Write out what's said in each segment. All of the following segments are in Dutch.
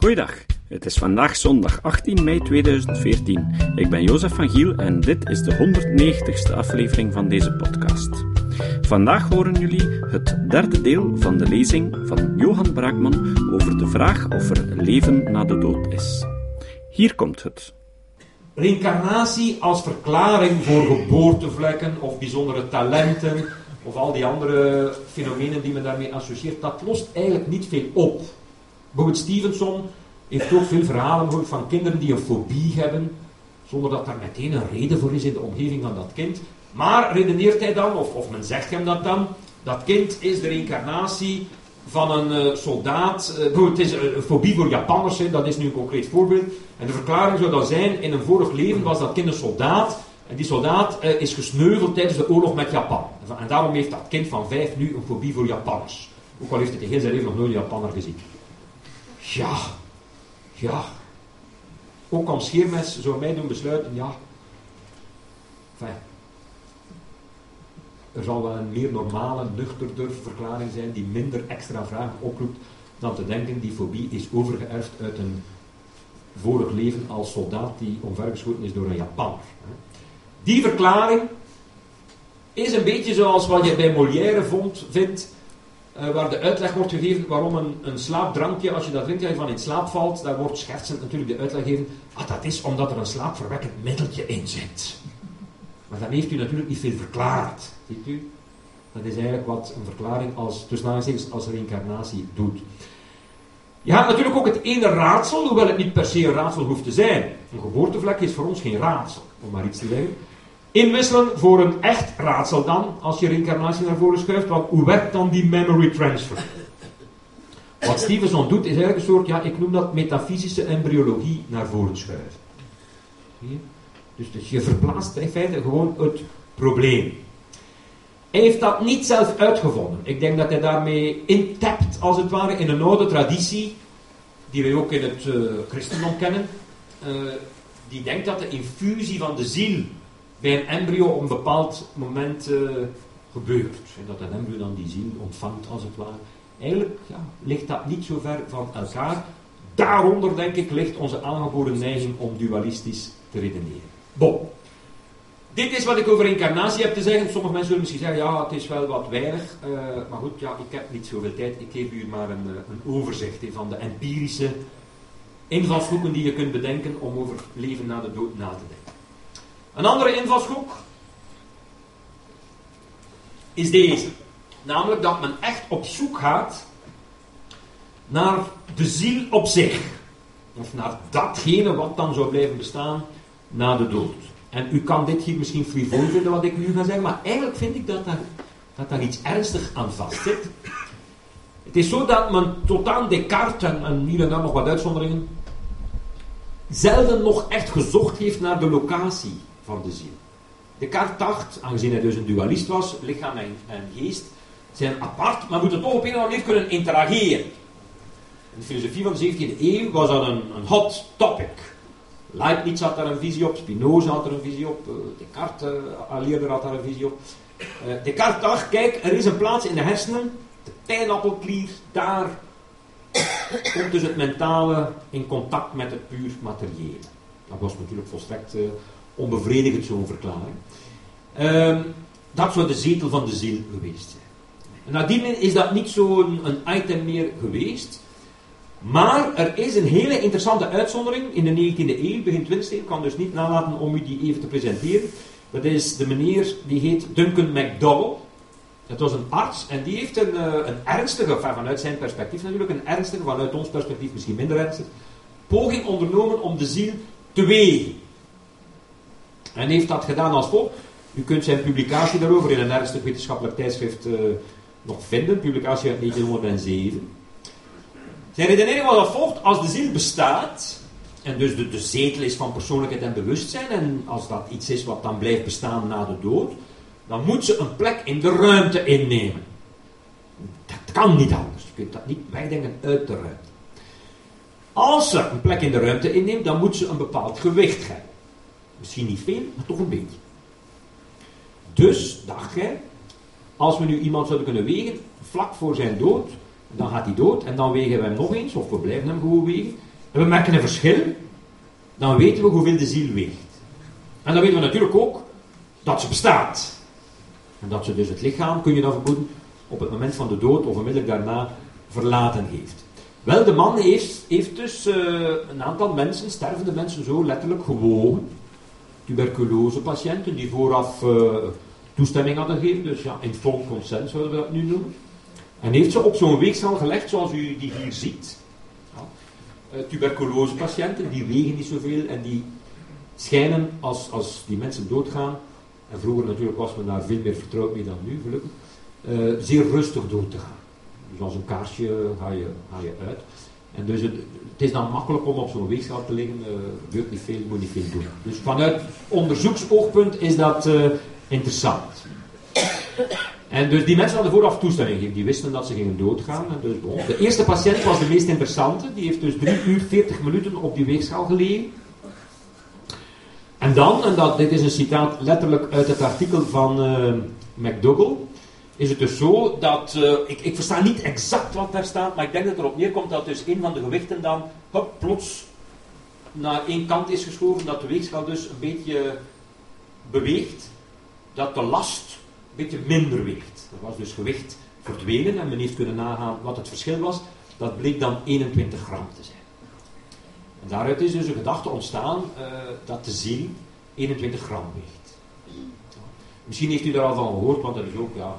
Goeiedag, het is vandaag zondag 18 mei 2014. Ik ben Jozef van Giel en dit is de 190ste aflevering van deze podcast. Vandaag horen jullie het derde deel van de lezing van Johan Braakman over de vraag of er leven na de dood is. Hier komt het. Reïncarnatie als verklaring voor geboortevlekken of bijzondere talenten of al die andere fenomenen die men daarmee associeert, dat lost eigenlijk niet veel op. Bijvoorbeeld Stevenson heeft ook veel verhalen gehoord van kinderen die een fobie hebben, zonder dat daar meteen een reden voor is in de omgeving van dat kind. Maar redeneert hij dan, of, of men zegt hem dat dan, dat kind is de reïncarnatie van een uh, soldaat. Uh, het is een, fobie voor Japanners, dat is nu een concreet voorbeeld. En de verklaring zou dan zijn, in een vorig leven was dat kind een soldaat. En die soldaat uh, is gesneuveld tijdens de oorlog met Japan. En daarom heeft dat kind van vijf nu een fobie voor Japanners. Ook al heeft hij heel zijn leven nog nooit een Japanner gezien. Ja, ja. Ook als scheermes zou mij doen besluiten, ja. Enfin, er zal wel een meer normale, nuchterder verklaring zijn die minder extra vragen oproept dan te denken die fobie is overgeërfd uit een vorig leven als soldaat die omvergeschoten is door een Japanner. Die verklaring is een beetje zoals wat je bij Molière vond, vindt uh, waar de uitleg wordt gegeven waarom een, een slaapdrankje, als je dat drinkt, je van in slaap valt, daar wordt schertsend natuurlijk de uitleg gegeven, ah, dat is omdat er een slaapverwekkend middeltje in zit. Maar dan heeft u natuurlijk niet veel verklaard, ziet u? Dat is eigenlijk wat een verklaring als, tussen als reïncarnatie doet. Je hebt natuurlijk ook het ene raadsel, hoewel het niet per se een raadsel hoeft te zijn. Een geboortevlek is voor ons geen raadsel, om maar iets te zeggen. Inwisselen voor een echt raadsel dan, als je reïncarnatie naar voren schuift, want hoe werkt dan die memory transfer? Wat Stevenson doet is eigenlijk een soort, ja, ik noem dat metafysische embryologie naar voren schuiven. Dus, dus je verplaatst in feite gewoon het probleem. Hij heeft dat niet zelf uitgevonden. Ik denk dat hij daarmee intapt, als het ware, in een oude traditie, die wij ook in het uh, christendom kennen. Uh, die denkt dat de infusie van de ziel bij een embryo op een bepaald moment uh, gebeurt. En dat een embryo dan die ziel ontvangt, als het ware. Eigenlijk ja, ligt dat niet zo ver van elkaar. Daaronder, denk ik, ligt onze aangeboren neiging om dualistisch te redeneren. Bon. Dit is wat ik over incarnatie heb te zeggen. Sommige mensen zullen misschien zeggen, ja, het is wel wat weinig. Uh, maar goed, ja, ik heb niet zoveel tijd. Ik geef u maar een, eh, een overzicht van de empirische invalshoeken die je kunt bedenken om over leven na de dood na te denken. Een andere invalshoek is deze. Namelijk dat men echt op zoek gaat naar de ziel op zich. Of naar datgene wat dan zou blijven bestaan na de dood. En u kan dit hier misschien frivol vinden wat ik nu ga zeggen, maar eigenlijk vind ik dat daar, dat daar iets ernstig aan vastzit. Het is zo dat men tot aan Descartes, en, en hier en daar nog wat uitzonderingen, zelden nog echt gezocht heeft naar de locatie van de ziel. Descartes dacht, aangezien hij dus een dualist was, lichaam en, geest zijn apart, maar moeten toch op een of andere manier kunnen interageren. In de filosofie van de 17e eeuw was dat een, een hot topic. Leibniz had daar een visie op, Spinoza had er een visie op, uh, Descartes uh, had daar een visie op. Uh, Descartes dacht, kijk, er is een plaats in de hersenen, de pijnappelklier, daar komt dus het mentale in contact met het puur materiële. Dat was natuurlijk volstrekt onbevredigend zo'n verklaring. Um, dat zou de zetel van de ziel geweest zijn. En nadien is dat niet zo'n item meer geweest. Maar er is een hele interessante uitzondering in de 19e eeuw, begin 20e eeuw. Ik kan dus niet nalaten om u die even te presenteren. Dat is de meneer, die heet Duncan McDowell. Dat was een arts en die heeft een, uh, een ernstige, vanuit zijn perspectief natuurlijk, een ernstige, vanuit ons perspectief misschien minder ernstig, poging ondernomen om de ziel te wegen. En heeft dat gedaan als volgt. U kunt zijn publicatie daarover in een ernstig wetenschappelijk tijdschrift uh, nog vinden, publicatie uit 1907. Zijn redenering was als volgt: als de ziel bestaat, en dus de, de zetel is van persoonlijkheid en bewustzijn, en als dat iets is wat dan blijft bestaan na de dood, dan moet ze een plek in de ruimte innemen. Dat kan niet anders. Je kunt dat niet wegdenken uit de ruimte. Als ze een plek in de ruimte inneemt, dan moet ze een bepaald gewicht hebben. Misschien niet veel, maar toch een beetje. Dus dacht jij, als we nu iemand zouden kunnen wegen, vlak voor zijn dood, dan gaat hij dood en dan wegen we hem nog eens, of we blijven hem gewoon wegen. en we merken een verschil, dan weten we hoeveel de ziel weegt. En dan weten we natuurlijk ook dat ze bestaat. En dat ze dus het lichaam, kun je dan vermoeden, op het moment van de dood of onmiddellijk daarna verlaten heeft. Wel, de man heeft, heeft dus uh, een aantal mensen, stervende mensen, zo letterlijk gewogen. Tuberculosepatiënten die vooraf uh, toestemming hadden gegeven, dus ja, informed consent zouden we dat nu noemen. En heeft ze op zo'n weegschaal gelegd zoals u die hier ziet. Ja. Uh, tuberculosepatiënten, die wegen niet zoveel en die schijnen, als, als die mensen doodgaan, en vroeger natuurlijk was men daar veel meer vertrouwd mee dan nu, gelukkig, uh, zeer rustig dood te gaan. Dus als een kaarsje ga je, ga je uit. En dus het, het is dan makkelijk om op zo'n weegschaal te liggen, uh, gebeurt niet veel, moet niet veel doen. Dus vanuit onderzoeksoogpunt is dat uh, interessant. En dus die mensen hadden vooraf toestemming gegeven, die wisten dat ze gingen doodgaan. En dus. De eerste patiënt was de meest interessante, die heeft dus 3 uur 40 minuten op die weegschaal gelegen. En dan, en dat, dit is een citaat letterlijk uit het artikel van uh, McDougall, is het dus zo dat, uh, ik, ik versta niet exact wat daar staat, maar ik denk dat erop neerkomt dat dus een van de gewichten dan hop, plots naar één kant is geschoven, dat de weegschaal dus een beetje beweegt, dat de last een beetje minder weegt. Er was dus gewicht verdwenen en men heeft kunnen nagaan wat het verschil was. Dat bleek dan 21 gram te zijn. En daaruit is dus een gedachte ontstaan uh, dat de ziel 21 gram weegt. Misschien heeft u daar al van gehoord, want dat is ook ja,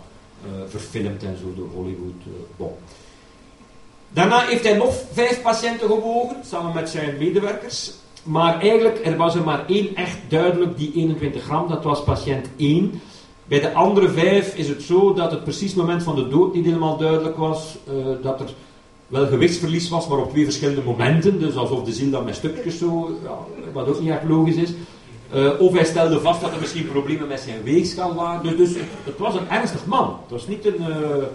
verfilmd en zo door Hollywood. Uh, bon. Daarna heeft hij nog vijf patiënten gewogen, samen met zijn medewerkers. Maar eigenlijk, er was er maar één echt duidelijk, die 21 gram, dat was patiënt 1. Bij de andere vijf is het zo dat het precies moment van de dood niet helemaal duidelijk was. Uh, dat er wel gewichtsverlies was, maar op twee verschillende momenten. Dus alsof de ziel dan met stukjes zo, ja, wat ook niet echt logisch is. Uh, of hij stelde vast dat er misschien problemen met zijn weegschaal waren. Dus, dus het, was een ernstig man. Het was niet een, een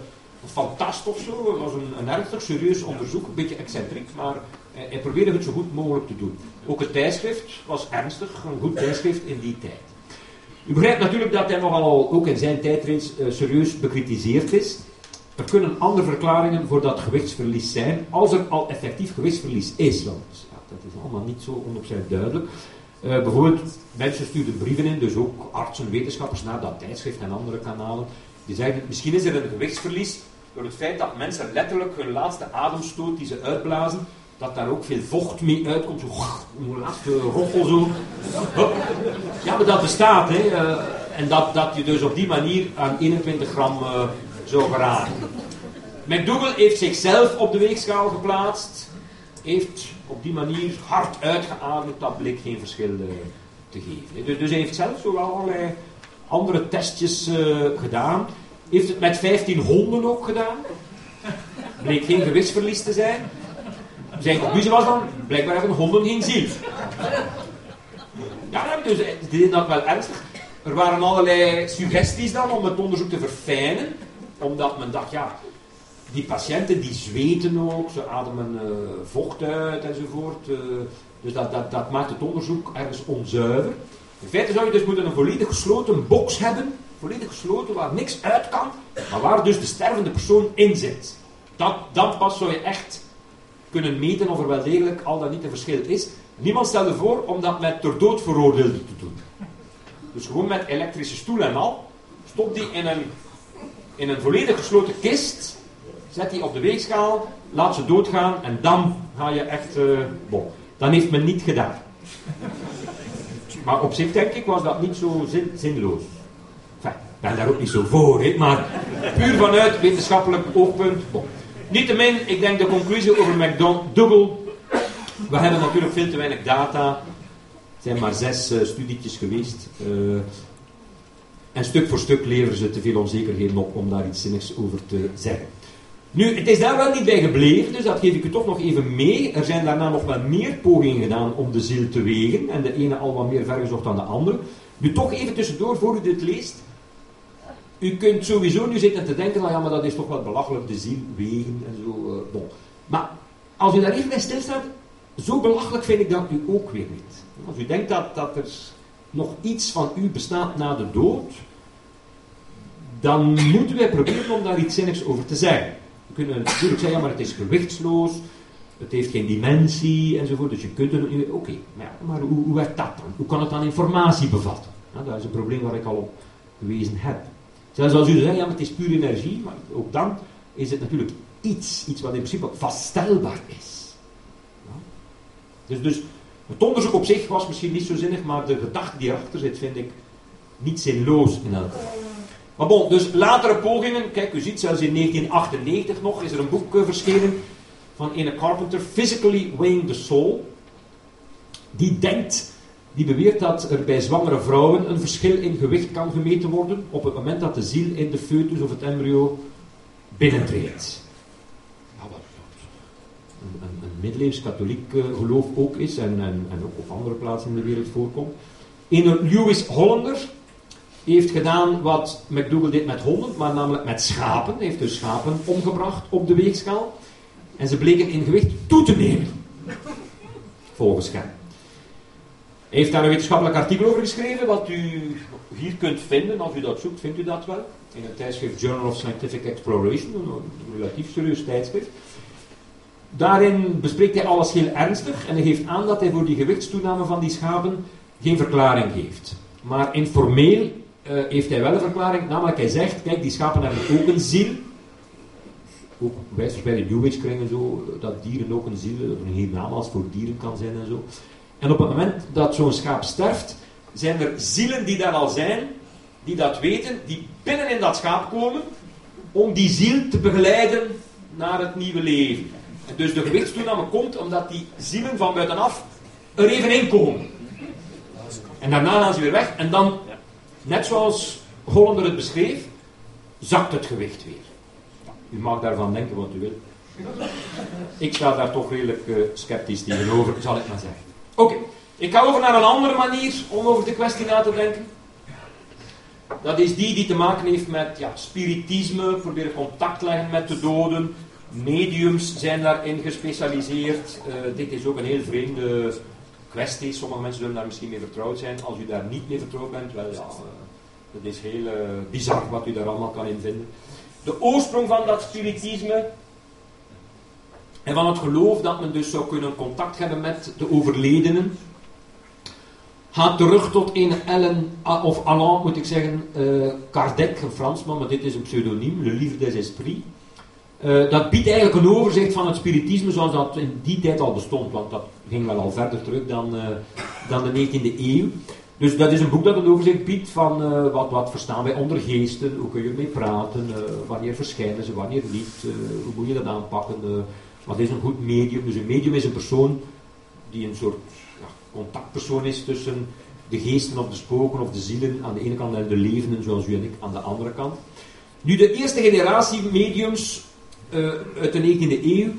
fantast of zo. Het was een, ernstig, serieus onderzoek. Een beetje excentriek, maar hij, hij probeerde het zo goed mogelijk te doen. Ook het tijdschrift was ernstig, een goed tijdschrift in die tijd. U begrijpt natuurlijk dat hij nogal ook in zijn tijdreeds uh, serieus bekritiseerd is. Er kunnen andere verklaringen voor dat gewichtsverlies zijn, als er al effectief gewichtsverlies is. Want dat is allemaal niet zo 100% duidelijk. Uh, bijvoorbeeld, mensen stuurden brieven in, dus ook artsen, wetenschappers naar dat tijdschrift en andere kanalen. Die zeiden, misschien is er een gewichtsverlies door het feit dat mensen letterlijk hun laatste ademstoot die ze uitblazen, dat daar ook veel vocht mee uitkomt. Zo, een laatste roffel zo. Ja, maar dat bestaat, hè. Uh, en dat, dat je dus op die manier aan 21 gram uh, zou geraken. McDougall heeft zichzelf op de weegschaal geplaatst. Heeft op die manier hard uitgeademd. Dat bleek geen verschil uh, te geven. Dus, dus hij heeft zelf zo wel allerlei andere testjes gedaan. Heeft het met 15 honden ook gedaan. Bleek geen gewichtsverlies te zijn. Zijn conclusie was dan, blijkbaar hebben honden geen ziel. Ja, dus het is dat wel ernstig. Er waren allerlei suggesties dan om het onderzoek te verfijnen. Omdat men dacht, ja, die patiënten die zweten ook, ze ademen uh, vocht uit enzovoort. Uh, dus dat, dat, dat maakt het onderzoek ergens onzuiver. In feite zou je dus moeten een volledig gesloten box hebben, volledig gesloten, waar niks uit kan, maar waar dus de stervende persoon in zit. Dat, dan pas zou je echt kunnen meten of er wel degelijk al dan niet een verschil is. Niemand stelde voor om dat met ter dood veroordeelden te doen. Dus gewoon met elektrische stoel en al. Stop die in een, in een volledig gesloten kist. Zet die op de weegschaal. Laat ze doodgaan. En dan ga je echt... Uh, bon. Dan heeft men niet gedaan. Maar op zich denk ik was dat niet zo zin, zinloos. Enfin, ik ben daar ook niet zo voor. Maar puur vanuit wetenschappelijk oogpunt. Bon. Niettemin, ik denk de conclusie over McDougall. We hebben natuurlijk veel te weinig data. Er zijn maar zes uh, studietjes geweest. Uh, en stuk voor stuk leveren ze te veel onzekerheden op om daar iets zinnigs over te zeggen. Nu, het is daar wel niet bij gebleven, dus dat geef ik u toch nog even mee. Er zijn daarna nog wel meer pogingen gedaan om de ziel te wegen. En de ene al wat meer vergezocht dan de andere. Nu toch even tussendoor, voor u dit leest. U kunt sowieso nu zitten te denken, nou ja, maar dat is toch wel belachelijk, de ziel wegen en zo. Uh, bon. Maar als u daar even bij stilstaat, zo belachelijk vind ik dat u ook weer niet. Als u denkt dat, dat er nog iets van u bestaat na de dood, dan moeten wij proberen om daar iets zinnigs over te zeggen. Kunnen natuurlijk zeggen, maar het is gewichtsloos, het heeft geen dimensie enzovoort, dus je kunt niet. Oké, maar, hoe, hoe werkt dat dan? Hoe kan het dan informatie bevatten? dat is een probleem waar ik al op gewezen heb. Zelfs als u zegt, ja, maar het is puur energie, maar ook dan is het natuurlijk iets, iets wat in principe vaststelbaar is. Ja? Dus, dus het onderzoek op zich was misschien niet zo zinnig, maar de gedachte die erachter zit, vind ik niet zinloos in elk. Maar bon, dus latere pogingen, kijk, u ziet zelfs in 1998 nog, is er een boek uh, verschenen van ene Carpenter, Physically Weighing the Soul. Die denkt, die beweert dat er bij zwangere vrouwen een verschil in gewicht kan gemeten worden op het moment dat de ziel in de foetus of het embryo binnentreedt. Ja, wat een, een, een middeleeuws katholiek uh, geloof ook is en, en, en ook op andere plaatsen in de wereld voorkomt. Een Lewis Hollander heeft gedaan wat McDougall deed met honden, maar namelijk met schapen. Hij heeft dus schapen omgebracht op de weegschaal. En ze bleken in gewicht toe te nemen. Volgens hem. Hij heeft daar een wetenschappelijk artikel over geschreven, wat u hier kunt vinden. Als u dat zoekt, vindt u dat wel. In het tijdschrift Journal of Scientific Exploration, een relatief serieus tijdschrift. Daarin bespreekt hij alles heel ernstig en hij geeft aan dat hij voor die gewichtstoename van die schapen geen verklaring geeft. Maar informeel uh, heeft hij wel een verklaring, namelijk hij zegt, kijk, die schapen hebben ook een ziel. Ook wijzers bij de New Age kringen zo, dat dieren ook een ziel, een als voor dieren kan zijn en zo. En op het moment dat zo'n schaap sterft, zijn er zielen die daar al zijn, die dat weten, die binnen in dat schaap komen, om die ziel te begeleiden naar het nieuwe leven. En dus de gewichtstoename komt omdat die zielen van buitenaf er even in komen. En daarna gaan ze weer weg. En dan, net zoals Hollander het beschreef, zakt het gewicht weer. U mag daarvan denken wat u wil. Ik sta daar toch redelijk uh, sceptisch tegenover, zal ik maar zeggen. Oké, ik ga over naar een andere manier om over de kwestie na te denken. Dat is die die te maken heeft met ja, spiritisme, proberen contact leggen met de doden. Mediums zijn daarin gespecialiseerd. Uh, dit is ook een heel vreemde kwestie. Sommige mensen zullen daar misschien mee vertrouwd zijn. Als u daar niet mee vertrouwd bent, wel ja, uh, is heel uh, bizar wat u daar allemaal kan in vinden. De oorsprong van dat spiritisme en van het geloof dat men dus zou kunnen contact hebben met de overledenen, gaat terug tot een Ellen, of Alain moet ik zeggen, uh, Kardec, een Fransman, maar dit is een pseudoniem, Le Livre des Esprits. Uh, dat biedt eigenlijk een overzicht van het spiritisme zoals dat in die tijd al bestond, want dat ging wel al verder terug dan, uh, dan de 19e eeuw. Dus dat is een boek dat een overzicht biedt van uh, wat, wat verstaan wij onder geesten, hoe kun je ermee praten, wanneer verschijnen ze, wanneer niet, hoe moet je dat aanpakken, wat is een goed medium. Dus een medium is een persoon die een soort ja, contactpersoon is tussen de geesten of de spoken of de zielen aan de ene kant en de levenden zoals u en ik aan de andere kant. Nu, de eerste generatie mediums uh, uit de 19e eeuw,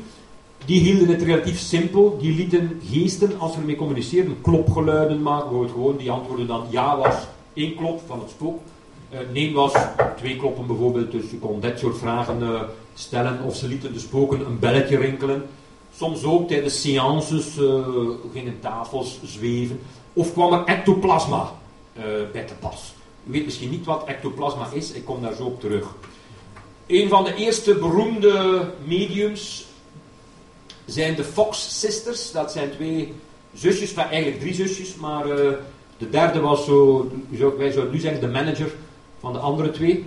die hielden het relatief simpel. Die lieten geesten, als ze ermee communiceerden, klopgeluiden maken. Gewoon, die antwoorden dan ja was één klop van het spook. Uh, nee was twee kloppen bijvoorbeeld. Dus je kon dat soort vragen uh, stellen. Of ze lieten de spoken een belletje rinkelen. Soms ook tijdens seances gingen tafels zweven. Of kwam er ectoplasma bij te pas. U weet misschien niet wat ectoplasma is, ik kom daar zo op terug. Een van de eerste beroemde mediums zijn de Fox Sisters. Dat zijn twee zusjes, enfin eigenlijk drie zusjes, maar uh, de derde was zo, wij zouden nu zeggen, de manager van de andere twee.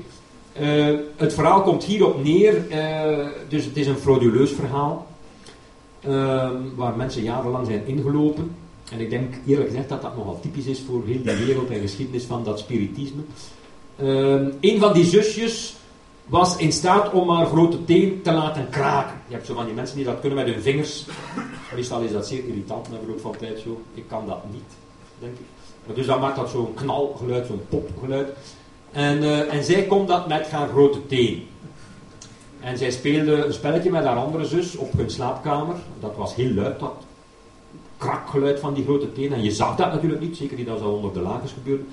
Uh, het verhaal komt hierop neer, uh, dus het is een frauduleus verhaal, waar mensen jarenlang zijn ingelopen. En ik denk eerlijk gezegd dat dat nogal typisch is voor heel die wereld en geschiedenis van dat spiritisme. een van die zusjes was in staat om haar grote teen te laten kraken. Je hebt zo van die mensen die dat kunnen met hun vingers. Meestal is dat zeer irritant na verloop van tijd zo. Ik kan dat niet, denk ik. Dus dan maakt dat zo'n knalgeluid, zo'n popgeluid. En, uh, en zij komt dat met haar grote teen. En zij speelde een spelletje met haar andere zus op hun slaapkamer. Dat was heel luid, dat krakgeluid van die grote teen. En je zag dat natuurlijk niet, zeker niet als dat onder de lakens gebeurde.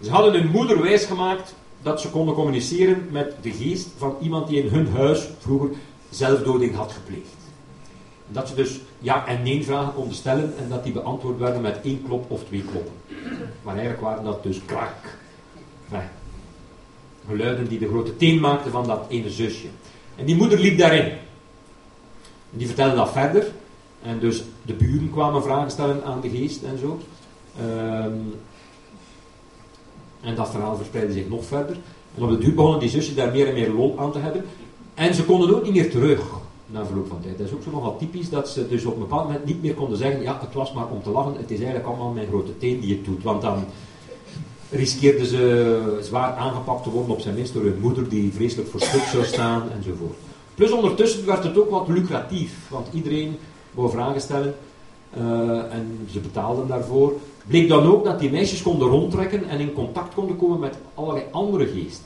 Ze hadden hun moeder wijsgemaakt dat ze konden communiceren met de geest van iemand die in hun huis vroeger zelfdoding had gepleegd. Dat ze dus ja en nee vragen konden stellen en dat die beantwoord werden met één klop of twee kloppen. Maar eigenlijk waren dat dus krak. geluiden die de grote teen maakten van dat ene zusje. En die moeder liep daarin. Die vertelde dat verder. En dus de buren kwamen vragen stellen aan de geest en zo. Ehm, en dat verhaal verspreidde zich nog verder. En op de duur begonnen die zusjes daar meer en meer lol aan te hebben. En ze konden ook niet meer terug na verloop van tijd. Dat is ook zo nogal typisch dat ze dus op een bepaald moment niet meer konden zeggen: ja, het was maar om te lachen, het is eigenlijk allemaal mijn grote teen die het doet. Want dan riskeerden ze zwaar aangepakt te worden, op zijn minst door hun moeder, die vreselijk voor stuk zou staan enzovoort. Plus ondertussen werd het ook wat lucratief, want iedereen wou vragen stellen uh, en ze betaalden daarvoor. Bleek dan ook dat die meisjes konden rondtrekken en in contact konden komen met allerlei andere geesten.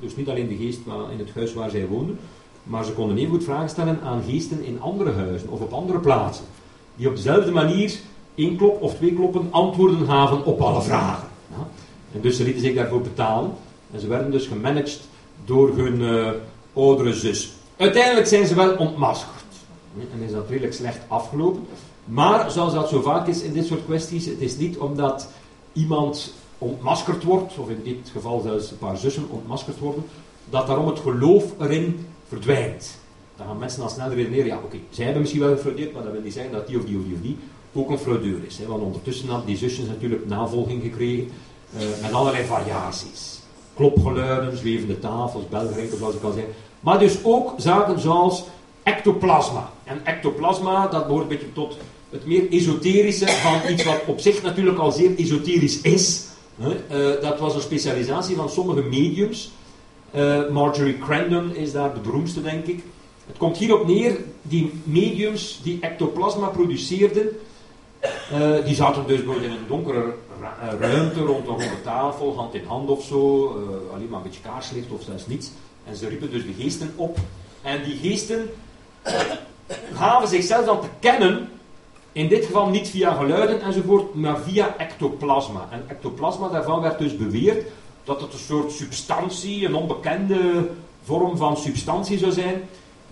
Dus niet alleen de geest in het huis waar zij woonden, maar ze konden even goed vragen stellen aan geesten in andere huizen of op andere plaatsen. Die op dezelfde manier één klop of twee kloppen antwoorden gaven op alle vragen. Ja. En dus ze lieten zich daarvoor betalen. En ze werden dus gemanaged door hun uh, oudere zus. Uiteindelijk zijn ze wel ontmaskerd. En is dat redelijk slecht afgelopen. Maar zoals dat zo vaak is in dit soort kwesties, het is niet omdat iemand ontmaskerd wordt, of in dit geval zelfs een paar zussen ontmaskerd worden, dat daarom het geloof erin verdwijnt. Dan gaan mensen dan snel redeneren, ja oké, zij hebben misschien wel gefraudeerd, maar dat wil niet zeggen dat die of die of die of die ook een fraudeur is. Hè? Want ondertussen hadden die zusjes natuurlijk navolging gekregen uh, met allerlei variaties. Klopgeluiden, zwevende tafels, belgerinken zoals ik al zei. Maar dus ook zaken zoals ectoplasma. En ectoplasma, dat behoort een beetje tot het meer esoterische van iets wat op zich natuurlijk al zeer esoterisch is. Uh, dat was een specialisatie van sommige mediums. Uh, Marjorie Crandon is daar de beroemdste, denk ik. Het komt hierop neer, die mediums die ectoplasma produceerden, uh, die zaten dus in een donkere ruimte rond een ronde tafel, hand in hand of zo, alleen maar een beetje kaarslicht of zelfs niets. En ze riepen dus de geesten op. En die geesten gaven zichzelf dan te kennen in dit geval niet via geluiden enzovoort, maar via ectoplasma. En ectoplasma, daarvan werd dus beweerd dat het een soort substantie, een onbekende vorm van substantie zou zijn,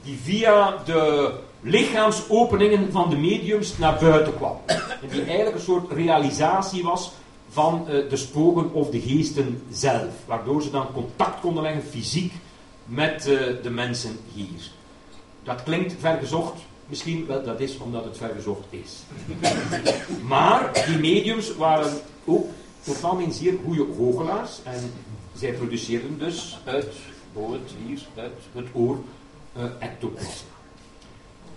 die via de lichaamsopeningen van de mediums naar buiten kwam. En die eigenlijk een soort realisatie was van uh, de spoken of de geesten zelf, waardoor ze dan contact konden leggen fysiek met uh, de mensen hier. Dat klinkt vergezocht, Misschien wel, dat is omdat het vergezocht is. maar die mediums waren ook totaal in zeer goede goochelaars. En zij produceerden dus uit, het hier, uit het oor, uh, ectoplasma.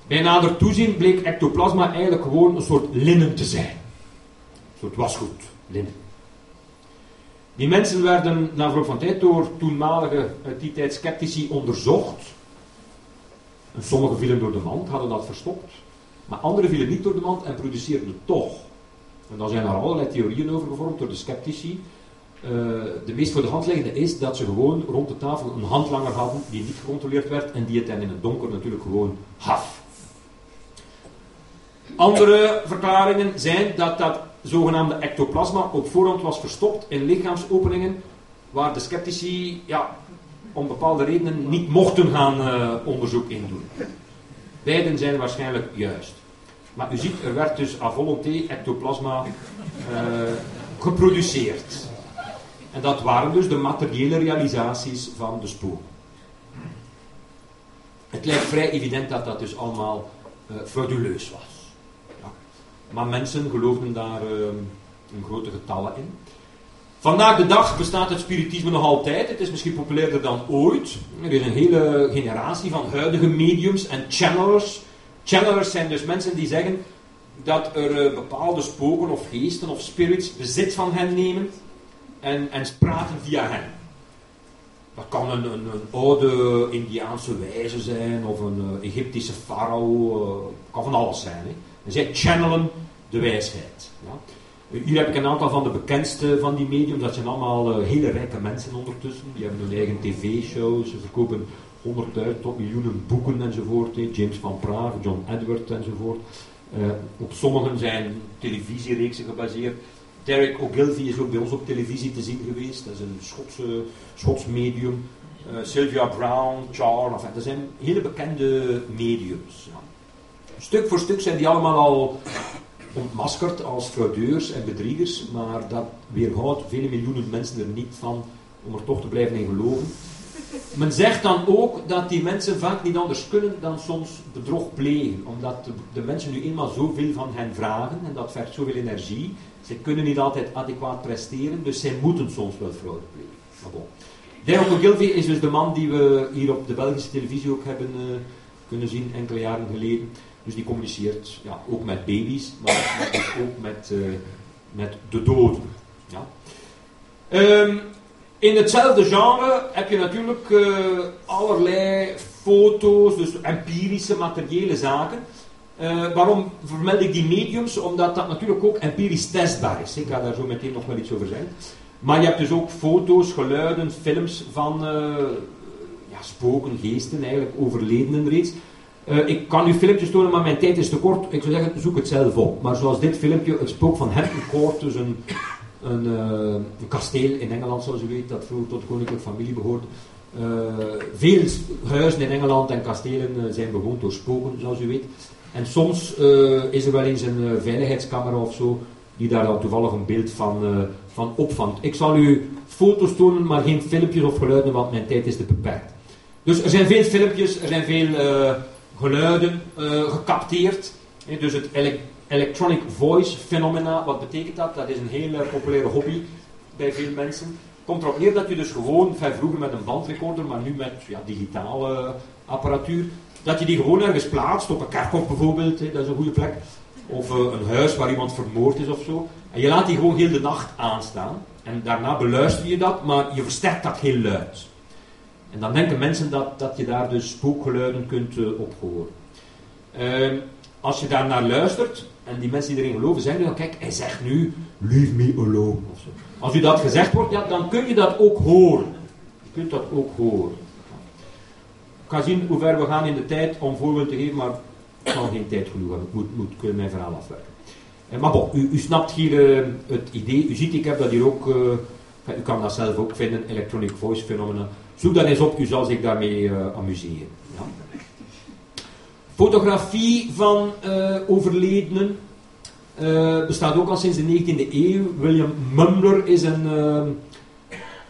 Bij nader toezien bleek ectoplasma eigenlijk gewoon een soort linnen te zijn. Een soort wasgoed, linnen. Die mensen werden na verloop van tijd door toenmalige, uit die tijd sceptici onderzocht en sommigen vielen door de mand, hadden dat verstopt. Maar anderen vielen niet door de mand en produceerden toch. En dan zijn er allerlei theorieën over gevormd door de sceptici. Uh, de meest voor de hand liggende is dat ze gewoon rond de tafel een handlanger hadden die niet gecontroleerd werd en die het dan in het donker natuurlijk gewoon haf. Andere verklaringen zijn dat dat zogenaamde ectoplasma op voorhand was verstopt in lichaamsopeningen waar de sceptici ja, om bepaalde redenen niet mochten gaan uh, onderzoek doen. Beiden zijn waarschijnlijk juist. Maar u ziet, er werd dus à volonté ectoplasma uh, geproduceerd. En dat waren dus de materiële realisaties van de spoor. Het lijkt vrij evident dat dat dus allemaal uh, frauduleus was. Ja. Maar mensen geloofden daar uh, in grote getallen in. Vandaag de dag bestaat het spiritisme nog altijd. Het is misschien populairder dan ooit. Er is een hele generatie van huidige mediums en channelers. Channelers zijn dus mensen die zeggen dat er uh, bepaalde spoken of geesten of spirits bezit van hen nemen en, en praten via hen. Dat kan een, een, een oude Indiaanse wijze zijn of een uh, Egyptische farao. Uh, kan van alles zijn. Hè. Zij channelen de wijsheid. Ja. Hier heb ik een aantal van de bekendste van die mediums. Dat zijn allemaal uh, hele rijke mensen ondertussen. Die hebben hun eigen tv-shows. Ze verkopen honderdduizend tot miljoenen boeken enzovoort. James van Praag, John Edward enzovoort. Uh, op sommigen zijn televisiereeksen gebaseerd. Derek Ogilvy is ook bij ons op televisie te zien geweest. Dat is een Schotse, Schots medium. Uh, Sylvia Brown, Charles, dat zijn hele bekende mediums. Stuk voor stuk zijn die allemaal al ontmaskerd als fraudeurs en bedriegers, maar dat weerhoudt vele miljoenen mensen er niet van om er toch te blijven in geloven. Men zegt dan ook dat die mensen vaak niet anders kunnen dan soms bedrog plegen. Omdat de, mensen nu eenmaal zoveel van hen vragen en dat vergt zoveel energie. Ze kunnen niet altijd adequaat presteren, dus zij moeten soms wel fraude plegen. Maar bon. Is dus de man die we hier op de Belgische televisie ook hebben uh, kunnen zien enkele jaren geleden. Dus die communiceert ja, ook met baby's, maar, dus ook met, uh, met de doden. Ja. Um, in hetzelfde genre heb je natuurlijk uh, allerlei foto's, dus empirische, materiële zaken. Uh, waarom vermeld ik die mediums? Omdat dat natuurlijk ook empirisch testbaar is. Ik ga daar zo meteen nog wel iets over zeggen. Maar je hebt dus ook foto's, geluiden, films van ja, spoken, geesten, eigenlijk overledenen reeds. Uh, ik kan u filmpjes tonen, maar mijn tijd is te kort. Ik zou zeggen, zoek het zelf op. Maar zoals dit filmpje, het spook van Hampton Court, dus een, een, uh, een, kasteel in Engeland, zoals u weet, dat vroeger tot de koninklijke familie behoorde. Uh, veel huizen in Engeland en kastelen zijn bewoond door spoken, zoals u weet. En soms is er wel eens een veiligheidscamera of zo, die daar dan toevallig een beeld van, van opvangt. Ik zal u foto's tonen, maar geen filmpjes of geluiden, want mijn tijd is te beperkt. Dus er zijn veel filmpjes, er zijn veel geluiden uh, gecapteerd. dus het ele electronic voice phenomena, wat betekent dat? Dat is een hele populaire hobby bij veel mensen. Komt erop neer dat je dus gewoon, vroeger met een bandrecorder, maar nu met ja, digitale apparatuur, dat je die gewoon ergens plaatst, op een kerkhof bijvoorbeeld, dat is een goede plek, of uh, een huis waar iemand vermoord is of zo. En je laat die gewoon heel de nacht aanstaan. En daarna beluister je dat, maar je versterkt dat heel luid. En dan denken mensen dat, dat je daar dus spookgeluiden kunt uh, op horen. Uh, als je daar naar luistert, en die mensen die erin geloven zeggen dan, kijk, hij zegt nu, leave me alone. Ofzo. Als u dat gezegd wordt, ja, dan kun je dat ook horen. Je kunt dat ook horen. Ik ga zien hoe ver we gaan in de tijd om voorbeeld te geven, maar ik zal geen tijd genoeg hebben. Ik moet, moet kunnen mijn verhaal afwerken. Uh, maar bon, u, u, snapt hier uh, het idee. U ziet, ik heb dat hier ook, u kan dat zelf ook vinden, electronic voice phenomena. Zoek dat eens op, u zal zich daarmee uh, amuseren. Fotografie van uh, overledenen uh, bestaat ook al sinds de 19e eeuw. William Mumler is een,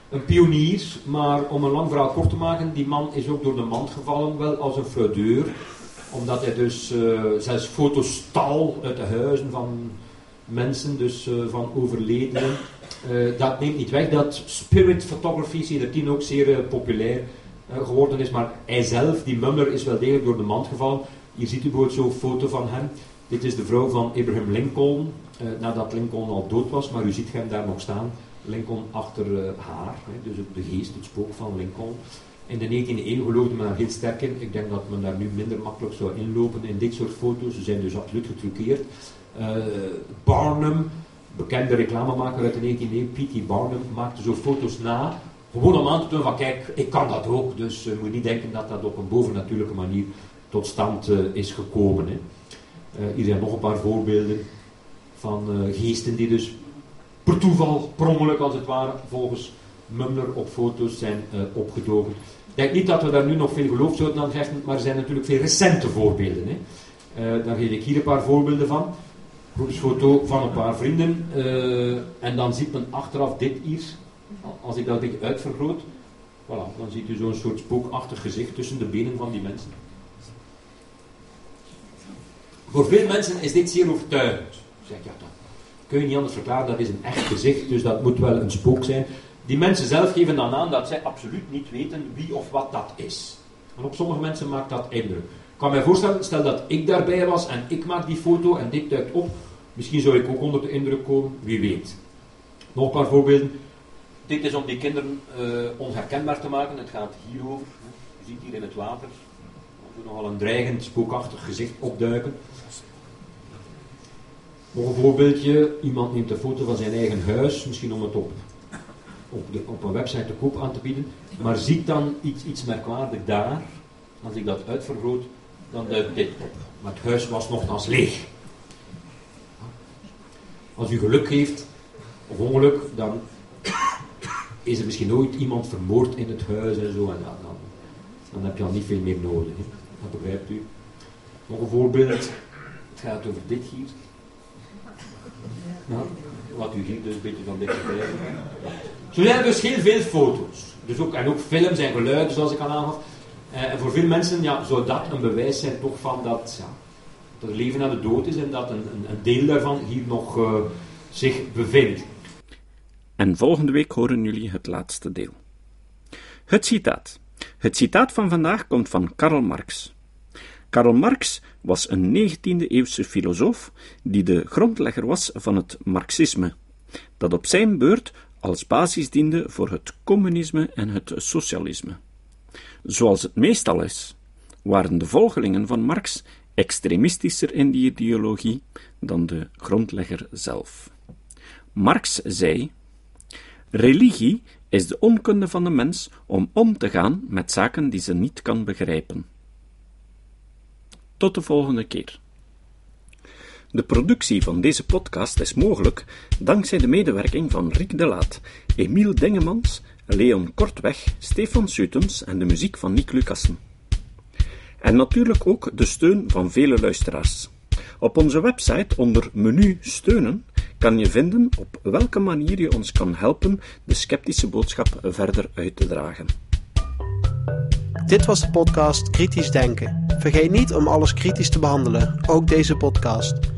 een pionier, maar om een lang verhaal kort te maken, die man is ook door de mand gevallen, wel als een fraudeur. Omdat hij dus zelfs foto's stal uit de huizen van mensen, dus van overledenen. Uh, dat neemt niet weg dat spirit photography sindsdien ook zeer uh, populair uh, geworden is, maar hij zelf, die Mummer, is wel degelijk door de mand gevallen. Hier ziet u bijvoorbeeld zo'n foto van hem. Dit is de vrouw van Abraham Lincoln, nadat Lincoln al dood was, maar u ziet hem daar nog staan. Lincoln achter haar, hè, dus de geest, het spook van Lincoln. In de 19e eeuw geloofde men daar heel sterk in. Ik denk dat men daar nu minder makkelijk zou inlopen in dit soort foto's. Ze zijn dus absoluut getruckeerd. Barnum, bekende reclamemaker uit de 19e eeuw, P.T. Barnum, maakte zo foto's na. Gewoon om aan te tonen van kijk, ik kan dat ook. Dus je uh, moet niet denken dat dat op een bovennatuurlijke manier tot stand uh, is gekomen. Hè. Uh, hier zijn nog een paar voorbeelden van geesten die dus per toeval, per als het ware, volgens Mumler op foto's zijn opgedoken. Ik denk niet dat we daar nu nog veel geloof zouden aan hechten, maar er zijn natuurlijk veel recente voorbeelden. Hè. daar geef ik hier een paar voorbeelden van groepsfoto van een paar vrienden. Uh, en dan ziet men achteraf dit hier. Als ik dat beetje uitvergroot, voilà, dan ziet u zo'n soort spookachtig gezicht tussen de benen van die mensen. Voor veel mensen is dit zeer overtuigend. Zeg ja, dat kun je niet anders verklaren, dat is een echt gezicht, dus dat moet wel een spook zijn. Die mensen zelf geven dan aan dat zij absoluut niet weten wie of wat dat is. Maar op sommige mensen maakt dat indruk. Ik kan mij voorstellen, stel dat ik daarbij was en ik maak die foto en dit duikt op, Misschien zou ik ook onder de indruk komen, wie weet. Nog een paar voorbeelden. Dit is om die kinderen uh, onherkenbaar te maken. Het gaat hierover. Je ziet hier in het water nogal een dreigend, spookachtig gezicht opduiken. Nog een voorbeeldje. Iemand neemt een foto van zijn eigen huis, misschien om het op, op, de, op een website te koop aan te bieden, maar ziet dan iets, iets merkwaardig daar. Als ik dat uitvergroot, dan duikt dit op. Maar het huis was nogthans leeg. Als u geluk heeft, of ongeluk, dan is er misschien nooit iemand vermoord in het huis en zo. En dan, dan, heb je al niet veel meer nodig. Dat begrijpt u. Nog een voorbeeld. Het gaat over dit hier. Wat u hier dus een beetje van dichterbij Zo zijn er dus heel veel foto's. Dus ook, en ook films en geluiden, zoals ik al aangaf. Uh, en voor veel mensen ja, zou dat een bewijs zijn toch van dat, ja, dat er leven na de dood is en dat een, een, een deel daarvan hier nog uh, zich bevindt. En volgende week horen jullie het laatste deel. Het citaat. Het citaat van vandaag komt van Karl Marx. Karl Marx was een 19e-eeuwse filosoof die de grondlegger was van het Marxisme, dat op zijn beurt als basis diende voor het communisme en het socialisme. Zoals het meestal is, waren de volgelingen van Marx extremistischer in die ideologie dan de grondlegger zelf. Marx zei: Religie is de onkunde van de mens om om te gaan met zaken die ze niet kan begrijpen. Tot de volgende keer. De productie van deze podcast is mogelijk dankzij de medewerking van Rick de Laat, Emiel Dengemans, Leon Kortweg, Stefan Sutens en de muziek van Nick Lucassen. En natuurlijk ook de steun van vele luisteraars. Op onze website onder menu steunen kan je vinden op welke manier je ons kan helpen de sceptische boodschap verder uit te dragen. Dit was de podcast Kritisch Denken. Vergeet niet om alles kritisch te behandelen, ook deze podcast.